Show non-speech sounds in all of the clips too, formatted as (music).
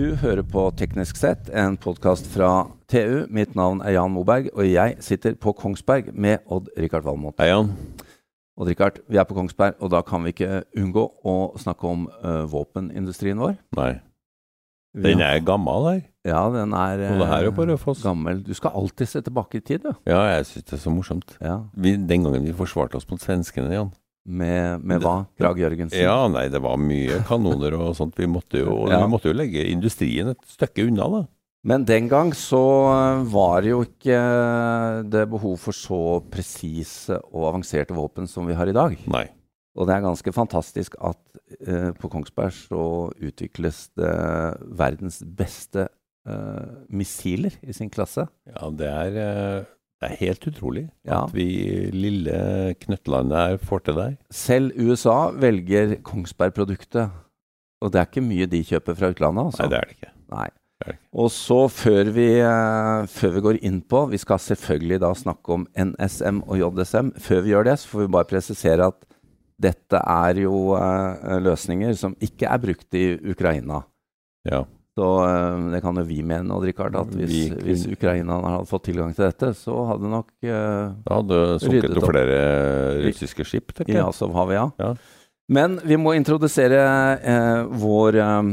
Du hører på Teknisk sett, en podkast fra TU. Mitt navn er Jan Moberg, og jeg sitter på Kongsberg med Odd-Rikard Valmot. Hei, Jan. Odd-Rikard, vi er på Kongsberg, og da kan vi ikke unngå å snakke om uh, våpenindustrien vår. Nei. Den er gammel her. Ja, den er uh, det her er gammel. Du skal alltid se tilbake i tid, du. Ja, jeg syns det er så morsomt. Ja. Vi, den gangen vi forsvarte oss mot svenskene, Jan. Med, med hva? Krag Jørgensen? Ja, nei, det var mye kanoner og sånt. Vi måtte jo, Ja. vi måtte jo legge industrien et stykke unna, da. Men den gang så uh, var det jo ikke uh, det behov for så presise og avanserte våpen som vi har i dag. Nei. Og det er ganske fantastisk at uh, på Kongsberg så utvikles det verdens beste uh, missiler i sin klasse. Ja, det er, eh, det er helt utrolig Ja. at vi lille knøttlandet her får til det. Selv USA velger Kongsberg-produktet. Og det er ikke mye de kjøper fra utlandet. Altså. Nei, det er det ikke. Nei. Det er det ikke. Og så før vi, eh, før vi går inn på Vi skal selvfølgelig da snakke om NSM og JSM. Før vi gjør det, så får vi bare presisere at dette er jo eh, løsninger som ikke er brukt i Ukraina. Ja. Så eh, det kan jo vi mene, Odd Rikard, at hvis, Vi kunne- hvis Ukraina hadde fått tilgang til dette, så hadde nok uh, Da hadde det sunket noen flere russiske skip, tenker jeg. i jeg. Azovhavet, ja. Ja. Men vi må introdusere uh, vår eh,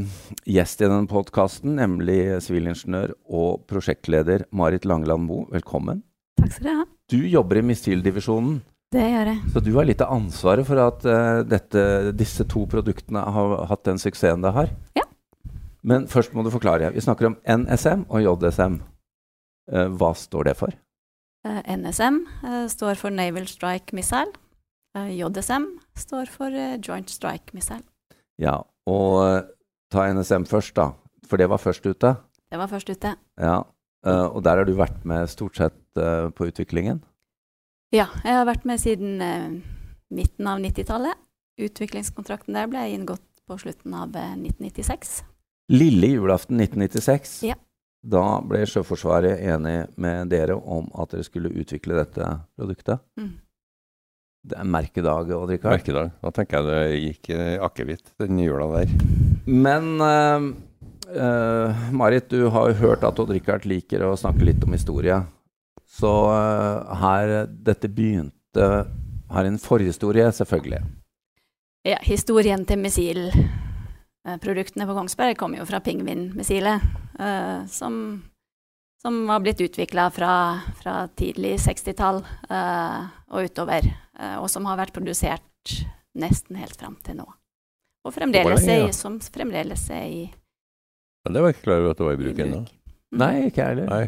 gjest i denne podkasten, nemlig sivilingeniør og prosjektleder Marit Langeland Moe. Velkommen. Takk skal dere ha. Du jobber i missildivisjonen, Det gjør jeg. så du har litt av ansvaret for at uh, dette, disse to produktene har hatt den suksessen det har. Ja. Men først må du forklare. Vi snakker om NSM og JSM. Eh, hva står det for? Eh, NSM eh, står for Naval Strike Missile. JSM står for Joint Strike Missile. Ja, og ta NSM først, da. For det var først ute. Det var først ute. Ja, og der har du vært med stort sett på utviklingen. Ja, jeg har vært med siden midten av 90-tallet. Utviklingskontrakten der ble inngått på slutten av eh, 1996. Lille julaften 1996. Ja. Da ble Sjøforsvaret enig med dere om at dere skulle utvikle dette produktet. Mm. Det er merkedag, Odd Rikard. Merkedag. Da tenker jeg det gikk akevitt den jula der. Men uh, uh, Marit, du har jo hørt at Odd Rikard liker å snakke litt om historie. Så uh, her Dette begynte Har en forhistorie, selvfølgelig. Ja, historien til missilproduktene på Kongsberg kommer jo fra Pingvin-missilet, eh, som, som var blitt utvikla fra, fra tidlig 60-tall uh, og utover, Uh, og som har vært produsert nesten helt fram til nå. Og fremdeles lenge, er, ja. som fremdeles er i, Men det var jeg ikke klar over at det var i bruk ennå. Mm. Nei, ikke jeg heller.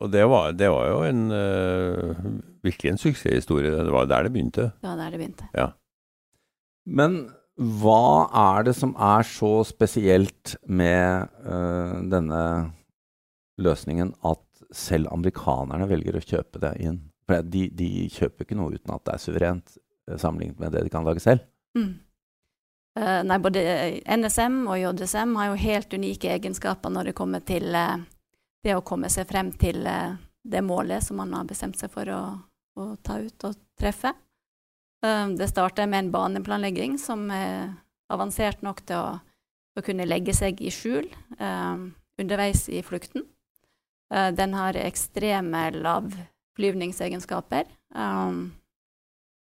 Og det var, det var jo en eh, virkelig en suksesshistorie. Det var der det begynte. Det var der det begynte. Men hva er det som er så spesielt med uh, denne løsningen at selv amerikanerne velger å kjøpe det inn? For de, de kjøper ikke noe uten at det er suverent, øh, sammenlignet med det de kan lage selv. Mm. Uh, nei, både NSM og JSM har jo helt unike egenskaper når det kommer til uh, det å komme seg frem til eh, det målet som man har bestemt seg for å, å ta ut og treffe. Eh, det starter med en baneplanlegging som er avansert nok til å, å kunne legge seg i skjul eh, underveis i flukten. Eh, den har ekstreme lavflyvningsegenskaper eh,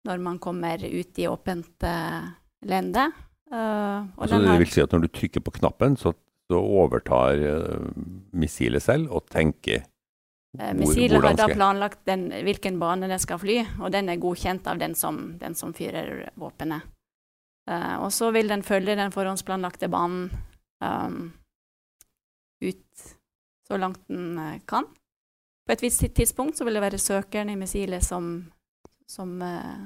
når man kommer ut i åpent eh, lende. Eh, den det vil si at når du trykker på knappen, så, så overtar missilet selv og tenker Missilet har da planlagt den, hvilken bane det skal fly, og den er godkjent av den som, den som fyrer våpenet. Uh, og så vil den følge den forhåndsplanlagte banen um, ut så langt den eh, kan. På et visst tidspunkt så vil det være søkeren i missilet som, som uh,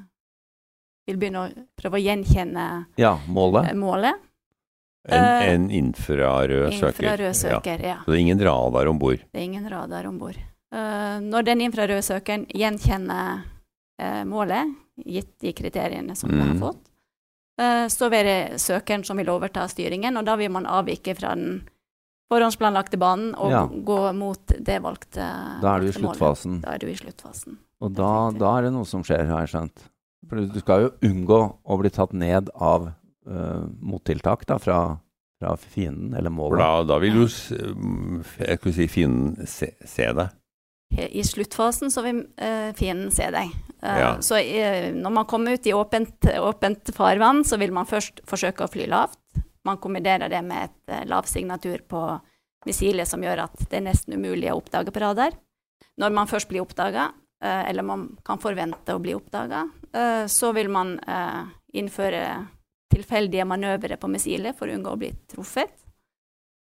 vil begynne å prøve å gjenkjenne Ja, målet. eh, målet. en, Eh, en infrarød søker. Infrarød Ja. søker, ja. Så det er ingen radar om bord. Det er ingen radar om bord. Eh, når den infrarøde søkeren gjenkjenner eh, målet, gitt de kriteriene som det har Mm. fått, eh, så vil det søkeren som vil overta styringen, og da vil man avvike fra den forhåndsplanlagte banen og Ja. gå mot det valgte Da er du i målet. sluttfasen. Da er du i sluttfasen. Og da, da er det noe som skjer, har jeg skjønt. For du skal jo unngå å bli tatt ned av uh, mottiltak da, fra, fra fienden, eller målet. da, da vil jo mm, jeg skulle si fienden se, se deg. I sluttfasen så vil eh, fienden se deg. Eh, Ja. Så eh, når man kommer ut i åpent, åpent farvann, så vil man først forsøke å fly lavt. Man kombinerer det med et lav signatur på missilet som gjør at det er nesten umulig å oppdage på radar. Når man først blir oppdaga, eller man kan forvente å bli oppdaga, så vil man innføre tilfeldige manøvre på missilet for å unngå å bli truffet.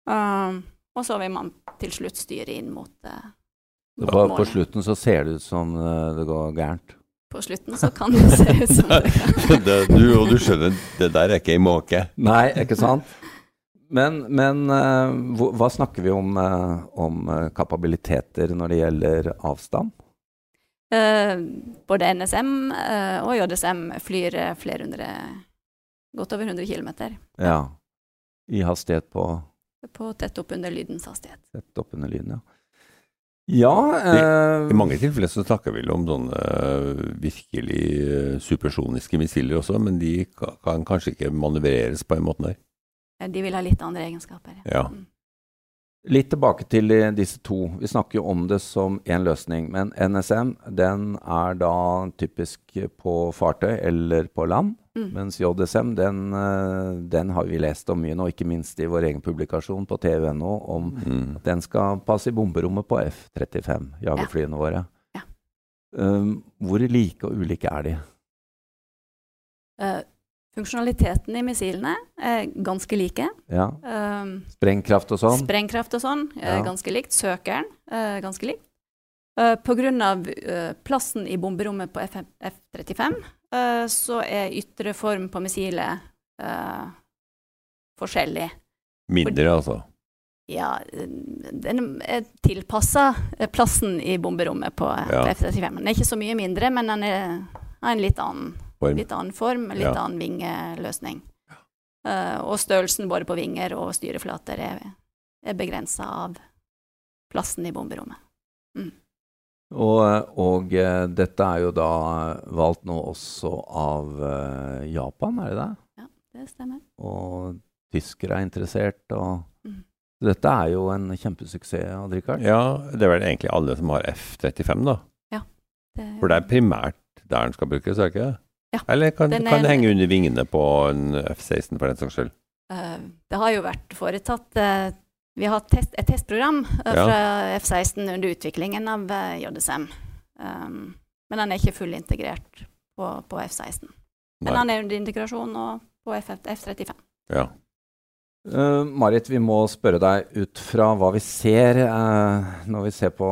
Og så vil man til slutt styre inn mot på, på slutten så ser det ut som eh, det går gærent. På slutten så kan det se ut som det går (laughs) gærent. du, og du skjønner, det der er ikke ei måke. Nei, ikke sant? Men, men eh, hva, snakker vi om, eh, om kapabiliteter når det gjelder avstand? Eh, både NSM eh, og JSM flyr flere hundre Godt over 100 km Ja. I hastighet på på tett opp under lydens hastighet. Tett opp under lyden, ja. Ja eh, I mange tilfeller så snakker vi om sånne øh, virkelig øh, supersoniske missiler også, men de kan kanskje ikke manøvreres på en måte der. Eh, De vil ha litt andre egenskaper. Ja. Mm. Litt tilbake til eh, disse to. Vi snakker jo om det som én løsning. Men NSM den er da typisk på fartøy eller på land. Mm. Mens JSM den, eh, den har vi lest om mye nå, ikke minst i vår egen publikasjon på TVNO, om Mm. at den skal passe i bomberommet på F-35, jagerflyene våre. Ja. Um, hvor like og ulike er de? Eh, funksjonaliteten i missilene er ganske like. Ja. Eh, Sprengkraft og sånn? Sprengkraft og sånn er Ja. ganske likt. Søkeren er ganske likt. Uh, på grunn av eh, plassen i bomberommet på F F-35, uh, så er ytre form på missilet uh, forskjellig. Mindre, altså. Ja, eh, den er tilpassa plassen i bomberommet på eh, Ja. F-35. Den er ikke så mye mindre, men den er, har en litt annen, Form. litt annen form, litt Ja. annen vingeløsning. Uh, og størrelsen både på vinger og styreflater er, er begrensa av plassen i bomberommet. Og, og eh, dette er jo da valgt nå også av eh, Japan, er det det? Ja, Det stemmer. Og tyskere er interessert. Og mm. Dette er jo en kjempesuksess, Odd Rikard. Ja, det er vel egentlig alle som har F-35, da. Det, For det er primært der den skal brukes, er det ikke det? Ja. Eller kan, Den er- kan det henge under vingene på en F-16 for den saks skyld? eh, det har jo vært foretatt eh, Vi har test, et testprogram fra Ja. fra F-16 under utviklingen av eh, JSM. Um, men den er ikke fullintegrert på, på F-16. Men han er under integrasjon nå på F- F-35. Ja. Eh, Marit, vi må spørre deg ut fra hva vi ser uh, når vi ser på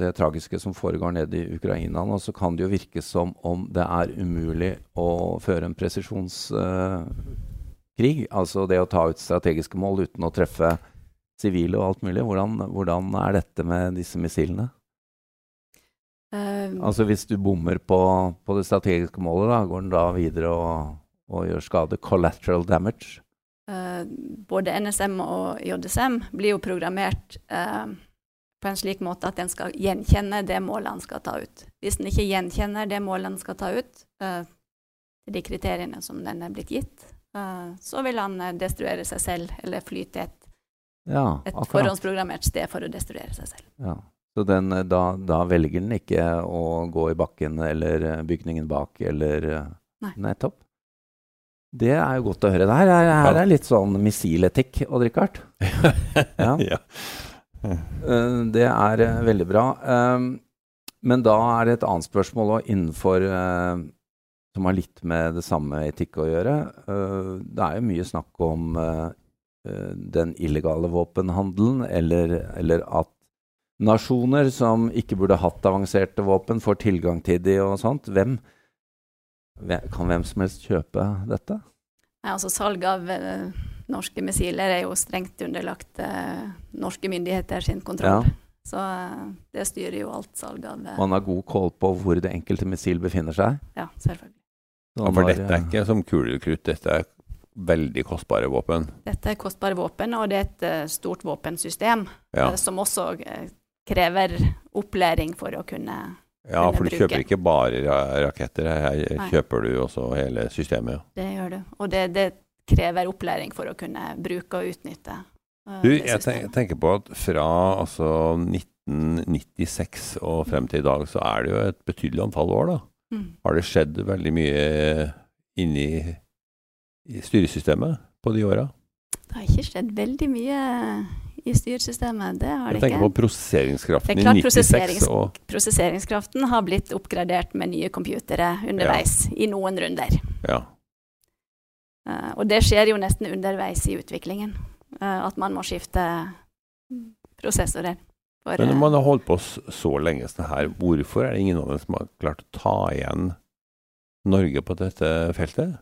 det tragiske som foregår nede i Ukraina nå, så kan det jo virke som om det er umulig å føre en presisjonskrig. altså det å ta ut strategiske mål uten å treffe sivile og alt mulig. Hvordan, hvordan er dette med disse missilene? Eh, Altså Hvis du bommer på, på det strategiske målet, da, går den da videre og, og gjør skade? Collateral damage? Eh, både NSM og JSM blir jo programmert eh, på en slik måte at den skal gjenkjenne det målet han skal ta ut. Hvis den ikke gjenkjenner det målet han skal ta ut, eh, til de kriteriene som den er blitt gitt, eh, så vil han destruere seg selv, eller fly til et, Ja, et forhåndsprogrammert sted for å destruere seg selv. Ja. Så den, da, da velger den ikke å gå i bakken eller bygningen bak eller Nei. Nettopp. Det er jo godt å høre. Det her er, her er litt sånn missiletikk, Odd Rikard. (laughs) Ja. ja. Eh, Det er eh, veldig bra. Um, Men da er det et annet spørsmål òg innenfor eh, som har litt med det samme etikk å gjøre. Det er jo mye snakk om den illegale våpenhandelen, eller, eller at nasjoner som ikke burde hatt avanserte våpen, får tilgang til de og sånt. Hvem- kan hvem som helst kjøpe dette? Nei, altså Salg av eh, norske missiler er jo strengt underlagt eh, norske myndigheter sin kontroll. Ja. Så eh, det styrer jo alt salg av eh, Man har god koll på hvor det enkelte missil befinner seg. Ja, selvfølgelig. Så Ja, for dette er ikke som kulekrutt, dette er veldig kostbare våpen. Dette er kostbare våpen, og det er et uh, stort våpensystem Ja, uh, som også uh, krever opplæring for å kunne ja for du bruke. kjøper ikke bare raketter, her Nei. kjøper du også hele systemet. Det gjør du. Og det, det krever opplæring for å kunne bruke og utnytte. uh, Du, det jeg systemet. Jeg tenker på at fra altså, 1996 og frem til i dag, så er det jo et betydelig antall år, da. Mm. Har det skjedd veldig mye inni i styresystemet på de åra? Det har ikke skjedd veldig mye i styresystemet. Det har Jeg tenker på prosesseringskraften Det er i 96 prosesserings- og Prosesseringskraften har blitt oppgradert med nye computere underveis i noen runder. ja. Uh, og det skjer jo nesten underveis i utviklingen. uh, at man må skifte prosessorer. For, Men når eh, man har holdt på så lenge sånn her, hvorfor er det ingen av dem som har klart å ta igjen Norge på dette feltet?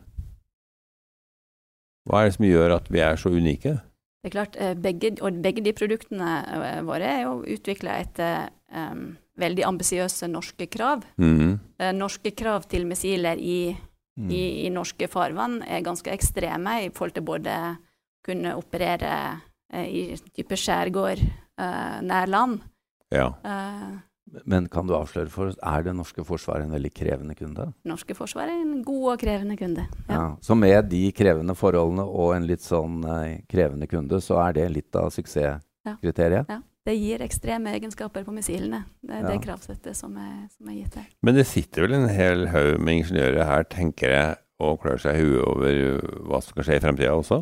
Hva er det som gjør at vi er så unike? Det er klart, eh, begge, og begge de produktene eh, våre er jo utvikla etter um, veldig ambisiøse norske krav. Mm. Norske krav til missiler i, Mm. i, i norske farvann er ganske ekstreme i forhold til både kunne operere i type skjærgård uh, nær land. Ja. Eh, Men kan du avsløre for oss, er det norske forsvaret en veldig krevende kunde? norske forsvaret er en god og krevende kunde. Ja. Ja. Så med de krevende forholdene og en litt sånn eh, krevende kunde, så er det litt av suksesskriteriet? Ja, Det gir ekstreme egenskaper på missilene. Det er det kravsettet som er, som er gitt her. Men det sitter vel en hel haug med ingeniører her, tenker jeg, og klør seg i huet over hva som skal skje i fremtida også?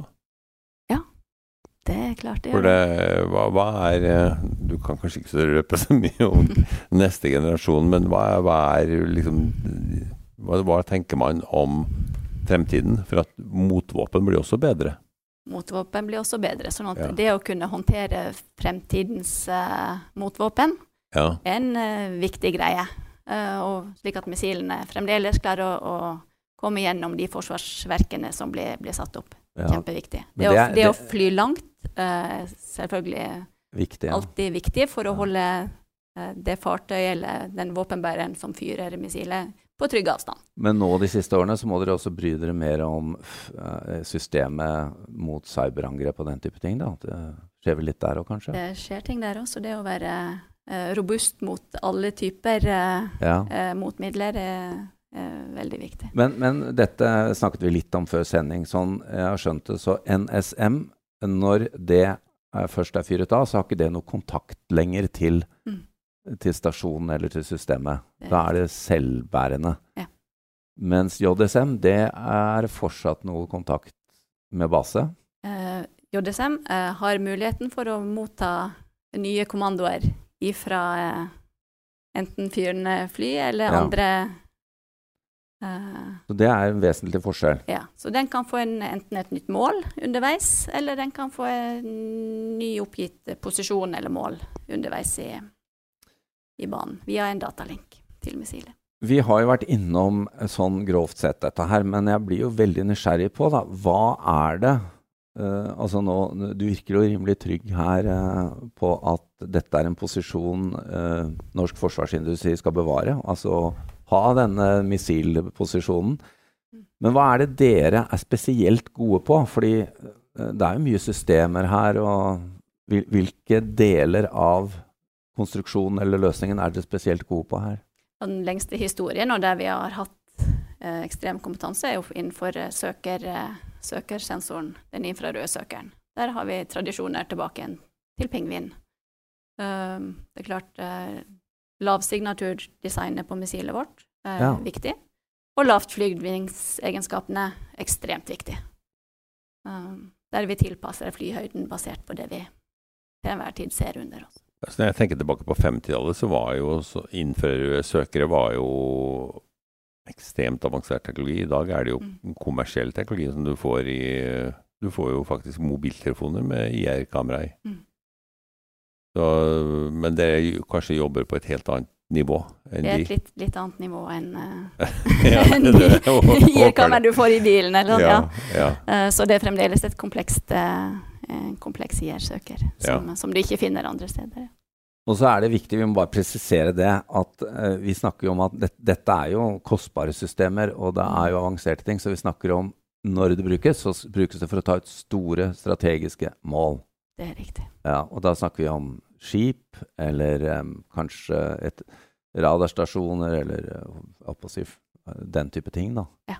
Klart det For det, hva, hva er eh, Du kan kanskje ikke så røpe så mye om (laughs) neste generasjon, men hva, hva er liksom hva, hva tenker man om fremtiden? For at motvåpen blir også bedre. Motvåpen blir også bedre. sånn at Ja. det å kunne håndtere fremtidens uh, motvåpen Ja. er en uh, viktig greie. Uh, og slik at missilene fremdeles klarer å, å komme gjennom de forsvarsverkene som blir, blir satt opp. Ja, Kjempeviktig. Det, det det å fly langt, er selvfølgelig viktig. Ja. alltid viktig for å holde eh, det fartøyet eller den våpenbæreren som fyrer missilet, på trygg avstand. Men nå de siste årene så må dere også bry dere mer om eh, systemet mot cyberangrep og den type ting. da. Det skjer vel litt der òg, kanskje? Det skjer ting der også. Det å være eh, robust mot alle typer eh, Ja. eh, motmidler er, er veldig viktig. Men, men dette snakket vi litt om før sending. Sånn jeg har skjønt det, så NSM, når det er, først er fyret av, så har ikke det noe kontakt lenger til, Mm. til stasjonen eller til systemet. Da er det selvbærende. Ja. Mens JSM, det er fortsatt noe kontakt med base. Eh, JSM eh, har muligheten for å motta nye kommandoer ifra eh, enten fyrende fly eller Ja. andre Så det er en vesentlig forskjell. Ja, så den kan få en, enten et nytt mål underveis, eller den kan få en ny oppgitt posisjon eller mål underveis i, i banen, via en datalink til missilet. Vi har jo vært innom eh, sånn grovt sett dette her, men jeg blir jo veldig nysgjerrig på da, hva er det uh, altså nå, Du virker jo rimelig trygg her uh, på at dette er en posisjon uh, norsk forsvarsindustri skal bevare. Altså ha denne missilposisjonen. Men hva er det dere er spesielt gode på? Fordi eh, det er jo mye systemer her, og hvilke deler av konstruksjonen eller løsningen er dere spesielt gode på her? Den lengste historien, og der vi har hatt eh, ekstrem kompetanse, er jo innenfor eh, søker, søkersensoren, den infrarøde søkeren. Der har vi tradisjoner tilbake igjen til pingvin. Um, det er klart Lavsignaturdesignet på missilet vårt er Ja. viktig. Og lavt flygningsegenskapene ekstremt viktig. Um, der vi tilpasser flyhøyden basert på det vi til enhver tid ser under oss. Altså, når jeg tenker tilbake på 50-tallet, så var jo så innenfor søkere var jo ekstremt avansert teknologi. I dag er det jo Mm. kommersiell teknologi som du får i Du får jo faktisk mobiltelefoner med IR-kamera i. Mm. Så, men dere kanskje jobber på et helt annet nivå enn Det er et litt, litt annet nivå enn uh, (laughs) ja, IR-kamera (laughs) det. du får i bilen. Eller, ja. ja, ja. Eh, så det er fremdeles et komplekst, uh, en kompleks IR-søker som, som du ikke finner andre steder. Og så er det viktig, vi må bare presisere det, at uh, vi snakker jo om at det, dette er jo kostbare systemer, og det er jo avanserte ting. Så vi snakker om når det brukes, så brukes det for å ta ut store strategiske mål. Det er riktig. Ja, og da snakker vi om skip, eller um, kanskje et radarstasjoner, eller f- den type ting, da. Ja,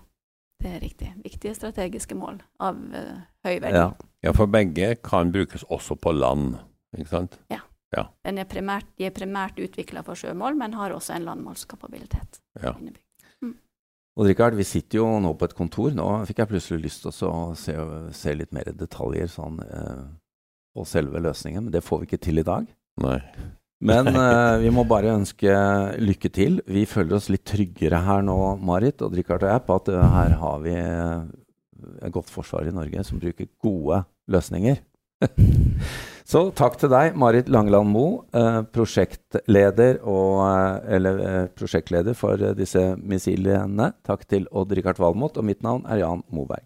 Det er riktig. Viktige strategiske mål av uh, høy verdi. Ja. Ja, for begge kan brukes også på land, ikke sant? Den er primært, de er primært utvikla for sjømål, men har også en landmålskapabilitet. Ja. innebygd. Og Richard, vi sitter jo nå på et kontor. Nå fikk jeg plutselig lyst til å se, se litt mer detaljer sånn, eh, på selve løsningen, men det får vi ikke til i dag. Nei. Men uh, vi må bare ønske lykke til. Vi føler oss litt tryggere her nå, Marit og Richard og jeg, på at uh, her har vi eh, et godt forsvar i Norge som bruker gode løsninger. (laughs) Så takk til deg, Marit Langeland Moe, eh, prosjektleder, og, eller, eh, prosjektleder for disse missilene. Takk til Odd-Rikard Valmot, og mitt navn er Jan Moberg.